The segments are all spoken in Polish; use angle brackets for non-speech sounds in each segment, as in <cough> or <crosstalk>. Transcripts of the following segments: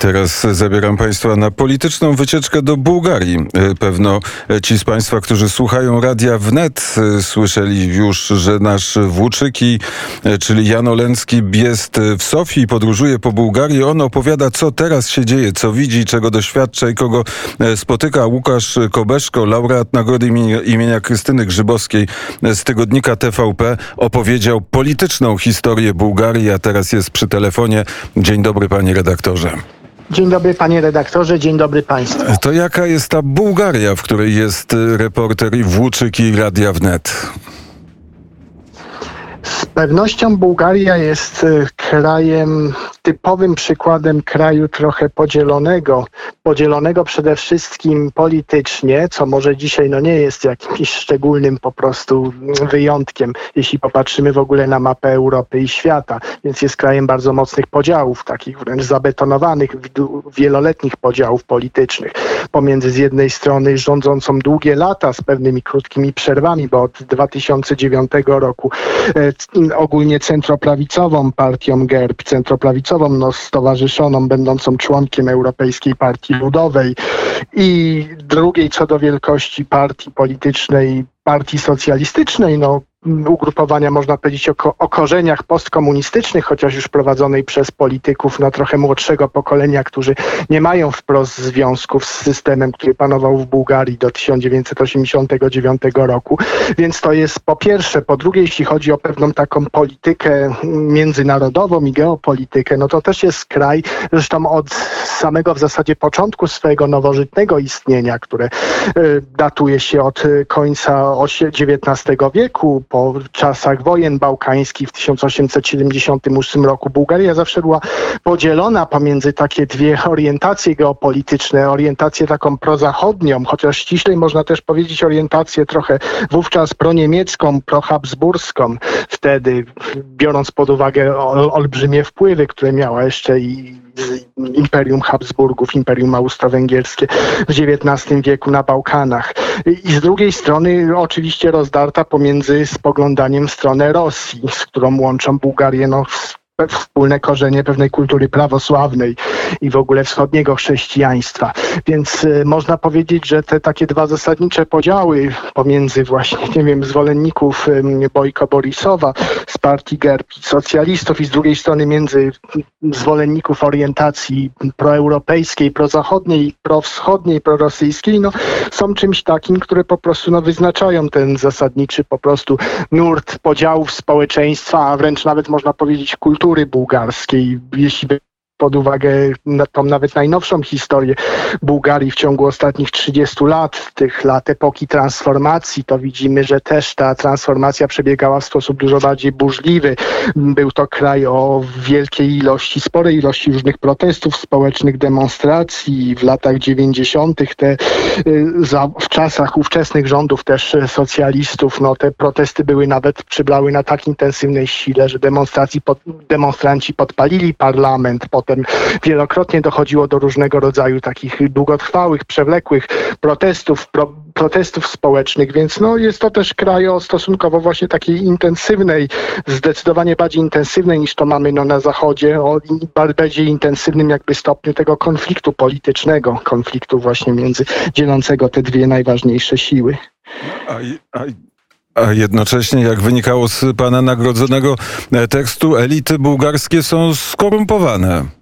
Teraz zabieram Państwa na polityczną wycieczkę do Bułgarii. Pewno ci z Państwa, którzy słuchają radia wnet, słyszeli już, że nasz Włóczyki, czyli Jan Olencki, jest w Sofii podróżuje po Bułgarii. On opowiada, co teraz się dzieje, co widzi, czego doświadcza i kogo spotyka. Łukasz Kobeszko, laureat nagrody imienia Krystyny Grzybowskiej z tygodnika TVP, opowiedział polityczną historię Bułgarii, a teraz jest przy telefonie. Dzień dobry, panie redaktorze. Dzień dobry panie redaktorze, dzień dobry państwu. To jaka jest ta Bułgaria, w której jest reporter i Włóczyk i Radia Wnet? Z pewnością Bułgaria jest e, krajem, typowym przykładem kraju trochę podzielonego. Podzielonego przede wszystkim politycznie, co może dzisiaj no nie jest jakimś szczególnym po prostu wyjątkiem, jeśli popatrzymy w ogóle na mapę Europy i świata. Więc jest krajem bardzo mocnych podziałów, takich wręcz zabetonowanych, wieloletnich podziałów politycznych. Pomiędzy z jednej strony rządzącą długie lata z pewnymi krótkimi przerwami, bo od 2009 roku e, ogólnie centroprawicową partią GERB, centroprawicową no, stowarzyszoną, będącą członkiem Europejskiej Partii Ludowej i drugiej co do wielkości partii politycznej partii socjalistycznej, no, ugrupowania, można powiedzieć, o, o, korzeniach postkomunistycznych, chociaż już prowadzonej przez polityków no, trochę młodszego pokolenia, którzy nie mają wprost związków z systemem, który panował w Bułgarii do 1989 roku. Więc to jest po pierwsze. Po drugie, jeśli chodzi o pewną taką politykę międzynarodową i geopolitykę, no to też jest kraj, zresztą od samego w zasadzie początku swojego nowożytnego istnienia, które y, datuje się od końca XIX wieku, po czasach wojen bałkańskich w 1878 roku Bułgaria zawsze była podzielona pomiędzy takie dwie orientacje geopolityczne, orientację taką prozachodnią, chociaż ściślej można też powiedzieć orientację trochę wówczas proniemiecką, prohabsburską, wtedy biorąc pod uwagę olbrzymie wpływy, które miała jeszcze i Imperium Habsburgów, Imperium Austro-Węgierskie w XIX wieku na Bałkanach. I z drugiej strony oczywiście rozdarta pomiędzy spoglądaniem w stronę Rosji, z którą łączą Bułgarię no, wspólne korzenie pewnej kultury prawosławnej i w ogóle wschodniego chrześcijaństwa. Więc y, można powiedzieć, że te takie dwa zasadnicze podziały pomiędzy właśnie, nie wiem, zwolenników Bojko Borisowa z partii GERB socjalistów i z drugiej strony między zwolenników orientacji proeuropejskiej, prozachodniej, prowschodniej, prorosyjskiej, no, są czymś takim, które po prostu no, wyznaczają ten zasadniczy po prostu nurt podziałów społeczeństwa, a wręcz nawet można powiedzieć kultury kultury bułgarskiej, jeśli pod uwagę tą nawet najnowszą historię Bułgarii w ciągu ostatnich 30 lat, tych lat epoki transformacji, to widzimy, że też ta transformacja przebiegała w sposób dużo bardziej burzliwy. Był to kraj o wielkiej ilości, sporej ilości różnych protestów społecznych, demonstracji. W latach 90. te y, w czasach ówczesnych rządów też socjalistów, no te protesty były nawet, przybrały na tak intensywnej sile, że demonstracji pod, demonstranci podpalili parlament, pod Potem wielokrotnie dochodziło do różnego rodzaju takich długotrwałych, przewlekłych protestów, pro, protestów społecznych, więc no, jest to też kraj o stosunkowo właśnie takiej intensywnej, zdecydowanie bardziej intensywnej niż to mamy no, na Zachodzie, o bardziej intensywnym jakby stopniu tego konfliktu politycznego, konfliktu właśnie między dzielącego te dwie najważniejsze siły. A, jednocześnie, jak wynikało z pana nagrodzonego tekstu, elity bułgarskie są skorumpowane.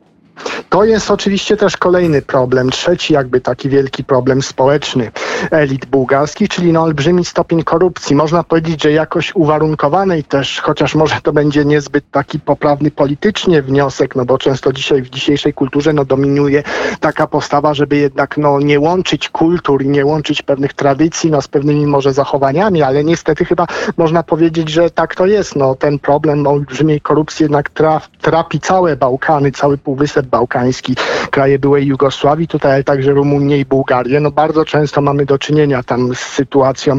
To jest oczywiście też kolejny problem, trzeci jakby taki wielki problem społeczny elit bułgarskich, czyli no olbrzymi stopień korupcji. Można powiedzieć, że jakoś uwarunkowanej też, chociaż może to będzie niezbyt taki poprawny politycznie wniosek, no bo często dzisiaj w dzisiejszej kulturze no dominuje taka postawa, żeby jednak no nie łączyć kultur i nie łączyć pewnych tradycji no z pewnymi może zachowaniami, ale niestety chyba można powiedzieć, że tak to jest. No ten problem olbrzymiej korupcji jednak traf, trapi całe Bałkany, cały Półwysep Bałkański, kraje byłej Jugosławii, tutaj ale także Rumunię i Bułgarię. No bardzo często mamy do czynienia tam z sytuacją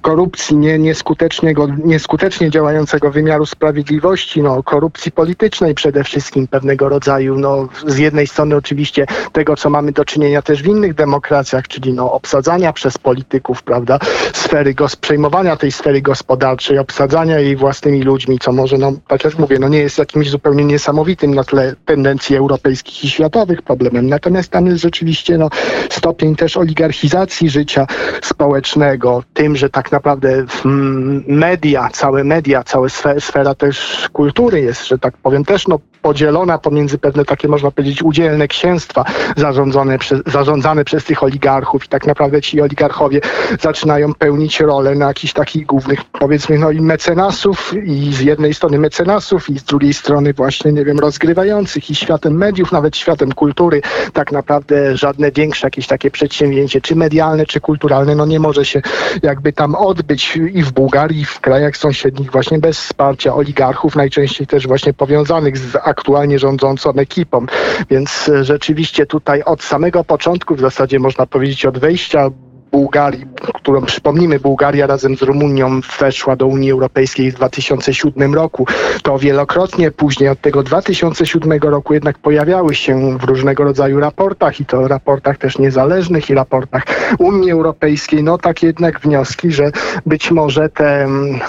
korupcji, nie, nieskutecznego, nieskutecznie działającego wymiaru sprawiedliwości, no, korupcji politycznej przede wszystkim pewnego rodzaju. No, z jednej strony oczywiście tego, co mamy do czynienia też w innych demokracjach, czyli no, obsadzania przez polityków, prawda, sfery, przejmowania tej sfery gospodarczej, obsadzania jej własnymi ludźmi, co może, no, tak jak mówię, no, nie jest jakimś zupełnie niesamowitym na tle tendencji europejskich europejskich i światowych problemem. Natomiast tam jest rzeczywiście no, stopień też oligarchizacji życia społecznego, tym, że tak naprawdę mm, media, całe media, cała sfera, też kultury jest, że tak powiem, też no, podzielona pomiędzy pewne takie, można powiedzieć, udzielne księstwa zarządzane, przez, zarządzane przez tych oligarchów i tak naprawdę ci oligarchowie zaczynają pełnić rolę na jakichś takich głównych, powiedzmy, no i mecenasów i z jednej strony mecenasów i z drugiej strony właśnie, nie wiem, rozgrywających i światem mediów, nawet światem kultury, tak naprawdę żadne większe jakieś takie przedsięwzięcie, czy medialne, czy kulturalne, no nie może się jakby tam odbyć i w Bułgarii, i w krajach sąsiednich właśnie bez wsparcia oligarchów, najczęściej też właśnie powiązanych z aktualnie rządzącą ekipą. Więc rzeczywiście tutaj od samego początku, w zasadzie można powiedzieć od wejścia Bułgarii, którą przypomnijmy, Bułgaria razem z Rumunią weszła do Unii Europejskiej w 2007 roku, to wielokrotnie później od tego 2007 roku jednak pojawiały się w różnego rodzaju raportach i to raportach też niezależnych i raportach Unii Europejskiej, no takie jednak wnioski, że być może te mm,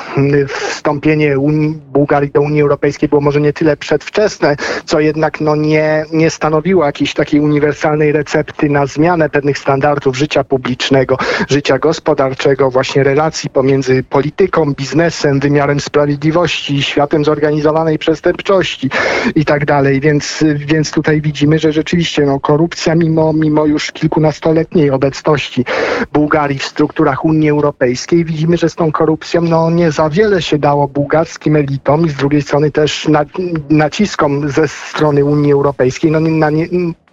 wstąpienie Unii, Bułgarii do Unii Europejskiej było może nie tyle przedwczesne, co jednak no nie, nie stanowiło jakiejś takiej uniwersalnej recepty na zmianę pewnych standardów życia publicznego, życia gospodarczego, właśnie relacji pomiędzy polityką, biznesem, wymiarem sprawiedliwości, światem zorganizowanej przestępczości i tak dalej. Więc, więc tutaj widzimy, że rzeczywiście no, korupcja mimo, mimo już kilkunastoletniej obecności Bułgarii w strukturach Unii Europejskiej, widzimy, że z tą korupcją no, nie za wiele się dało bułgarskim elitom i z drugiej strony też na, naciskom ze strony Unii Europejskiej no, na,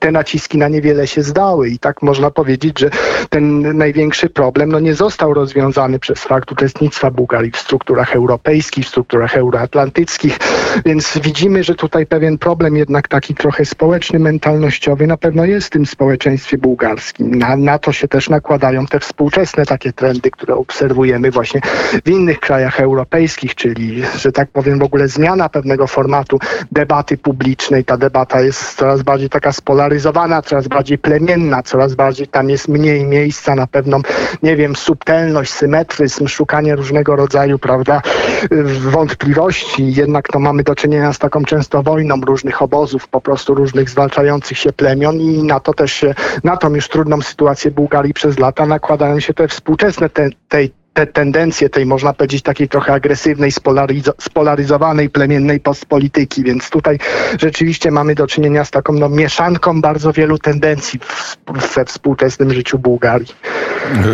te naciski na niewiele się zdały i tak można powiedzieć, że ten największy problem no, nie został rozwiązany przez fakt uczestnictwa Bułgarii w strukturach europejskich, w strukturach euroatlantyckich, więc widzimy, że tutaj pewien problem jednak taki trochę społeczny, mentalnościowy na pewno jest w tym społeczeństwie bułgarskim. Na, na to się też nakładają te współczesne takie trendy, które obserwujemy właśnie w innych krajach europejskich, czyli, że tak powiem, w ogóle zmiana pewnego formatu debaty publicznej. Ta debata jest coraz bardziej taka spolaryzowana, spolaryzowana, coraz bardziej plemienna, coraz bardziej tam jest mniej miejsca na pewną, nie wiem, subtelność, symetryzm, szukanie różnego rodzaju, prawda, wątpliwości. Jednak to mamy do czynienia z taką często wojną różnych obozów, po prostu różnych zwalczających się plemion i na to też się, na tą już trudną sytuację Bułgarii przez lata nakładają się te współczesne te, tej te tendencje tej, można powiedzieć, takiej trochę agresywnej, spolarizo spolaryzowanej, plemiennej postpolityki. Więc tutaj rzeczywiście mamy do czynienia z taką no, mieszanką bardzo wielu tendencji w, we współczesnym życiu Bułgarii.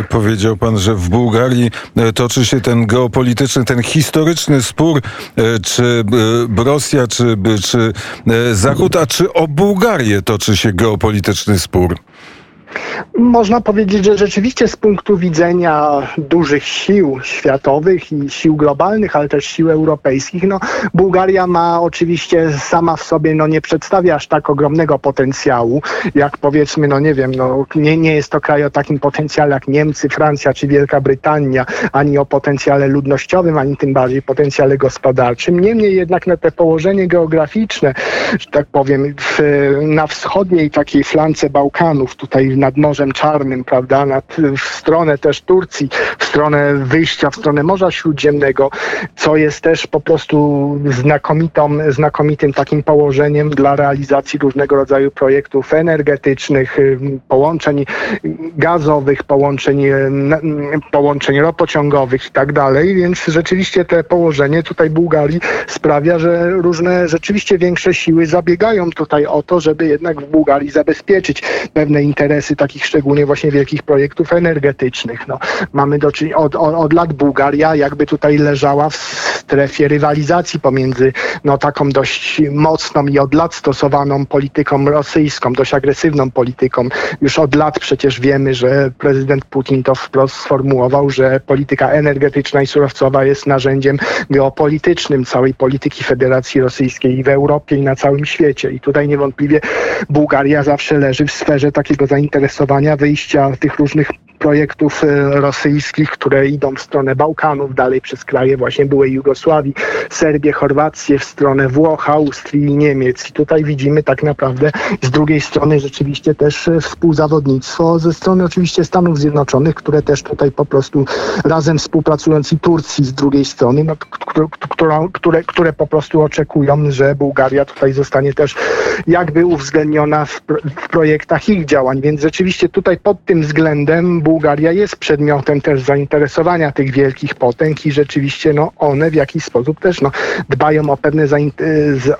Powiedział pan, że w Bułgarii e, toczy się ten geopolityczny, ten historyczny spór, e, czy e, Rosja, czy, czy Zachód, a czy o Bułgarię toczy się geopolityczny spór? Można powiedzieć, że rzeczywiście z punktu widzenia dużych sił światowych i sił globalnych, ale też sił europejskich, no, Bułgaria ma oczywiście sama w sobie, no nie przedstawia aż tak ogromnego potencjału, jak powiedzmy, no nie wiem, no, nie, nie jest to kraj o takim potencjale jak Niemcy, Francja czy Wielka Brytania, ani o potencjale ludnościowym, ani tym bardziej potencjale gospodarczym. Niemniej jednak na te położenie geograficzne, że tak powiem, w, na wschodniej takiej flance Bałkanów, tutaj nad Morzem Czarnym, prawda, nad, w stronę też Turcji, w stronę wyjścia, w stronę Morza Śródziemnego, co jest też po prostu znakomitą, znakomitym takim położeniem dla realizacji różnego rodzaju projektów energetycznych, połączeń gazowych, połączeń, połączeń ropociągowych i tak dalej, więc rzeczywiście te położenie tutaj Bułgarii sprawia, że różne rzeczywiście większe siły zabiegają tutaj o to, żeby jednak w Bułgarii zabezpieczyć pewne interesy takich szczególnie właśnie wielkich projektów energetycznych. No, mamy do czynienia od, od, od lat Bułgaria jakby tutaj leżała w strefie rywalizacji pomiędzy no, taką dość mocną i od lat stosowaną polityką rosyjską, dość agresywną polityką. Już od lat przecież wiemy, że prezydent Putin to wprost sformułował, że polityka energetyczna i surowcowa jest narzędziem geopolitycznym całej polityki Federacji Rosyjskiej i w Europie i na całym świecie. I tutaj niewątpliwie Bułgaria zawsze leży w sferze takiego zainteresowania zainteresowania wyjścia tych różnych projektów e, rosyjskich, które idą w stronę Bałkanów, dalej przez kraje właśnie byłej Jugosławii, Serbię, Chorwację, w stronę Włoch, Austrii i Niemiec. I tutaj widzimy tak naprawdę z drugiej strony rzeczywiście też e, współzawodnictwo ze strony oczywiście Stanów Zjednoczonych, które też tutaj po prostu razem współpracując i Turcji z drugiej strony, no, które, które, które, po prostu oczekują, że Bułgaria tutaj zostanie też jakby uwzględniona w, w projektach ich działań. Więc rzeczywiście tutaj pod tym względem Bułgaria jest przedmiotem też zainteresowania tych wielkich potęg i rzeczywiście no, one w jakiś sposób też no, dbają o pewne,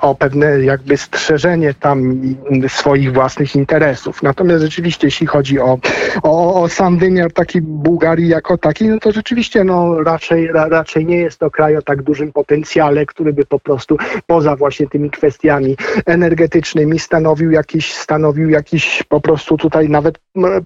o pewne jakby strzeżenie tam swoich własnych interesów. Natomiast rzeczywiście jeśli chodzi o, o, o sam wymiar taki Bułgarii jako taki, no to rzeczywiście no, raczej, ra, raczej nie jest to kraj o tak dużym potencjale, który by po prostu poza właśnie tymi kwestiami energetycznymi stanowił jakiś, stanowił jakiś po prostu tutaj nawet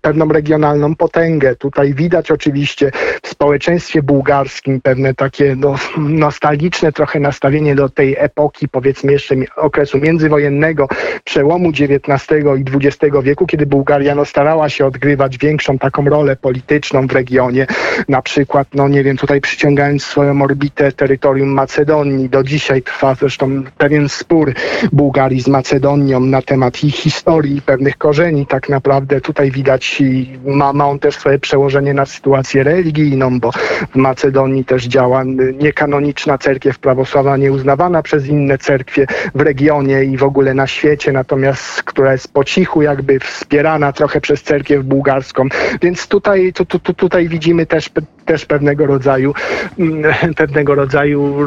pewną regionalną potęgę. Tutaj widać oczywiście społeczeństwie bułgarskim pewne takie no, nostalgiczne trochę nastawienie do tej epoki, powiedzmy jeszcze okresu międzywojennego, przełomu XIX i XX wieku, kiedy Bułgaria no, starała się odgrywać większą taką rolę polityczną w regionie. Na przykład, no nie wiem, tutaj przyciągając swoją orbitę terytorium Macedonii. Do dzisiaj trwa zresztą pewien spór Bułgarii z Macedonią na temat ich historii, pewnych korzeni. Tak naprawdę tutaj widać ma, ma on też swoje przełożenie na sytuację religijną, bo w Macedonii też działa niekanoniczna cerkiew prawosławna, nieuznawana przez inne cerkwie w regionie i w ogóle na świecie, natomiast która jest po cichu jakby wspierana trochę przez cerkiew bułgarską. Więc tutaj, tu, tu, tu, tutaj widzimy też, też pewnego rodzaju <laughs> pewnego rodzaju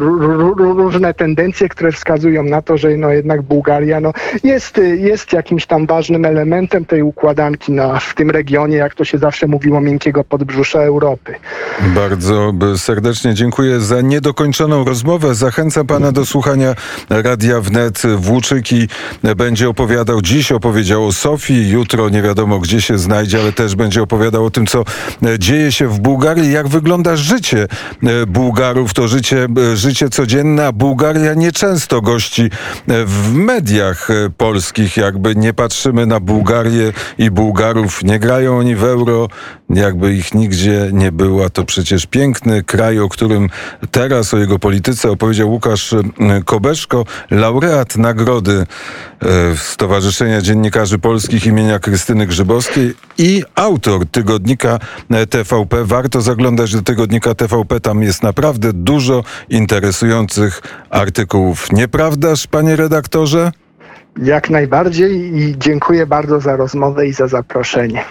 różne tendencje, które wskazują na to, że no jednak Bułgaria no jest, jest jakimś tam ważnym elementem tej układanki na, w tym regionie, jak to się zawsze mówiło, miękkiego podbrzusza Europy. Bardzo serdecznie dziękuję za niedokończoną rozmowę. Zachęcam pana do słuchania Radia Wnet. Włóczyki będzie opowiadał, dziś opowiedział o Sofii, jutro nie wiadomo gdzie się znajdzie, ale też będzie opowiadał o tym, co dzieje się w Bułgarii, jak wygląda życie Bułgarów, to życie, życie codzienne, a Bułgaria nieczęsto gości w mediach polskich, jakby nie patrzymy na Bułgarię i Bułgarów, nie grają oni w euro, jakby ich nigdzie nie było. To przecież piękny kraj, o którym teraz, o jego polityce opowiedział Łukasz Kobeszko, laureat nagrody Stowarzyszenia Dziennikarzy Polskich imienia Krystyny Grzybowskiej i autor tygodnika TVP. Warto zaglądać do tygodnika TVP, tam jest naprawdę dużo interesujących artykułów. Nieprawdaż, panie redaktorze? Jak najbardziej i dziękuję bardzo za rozmowę i za zaproszenie.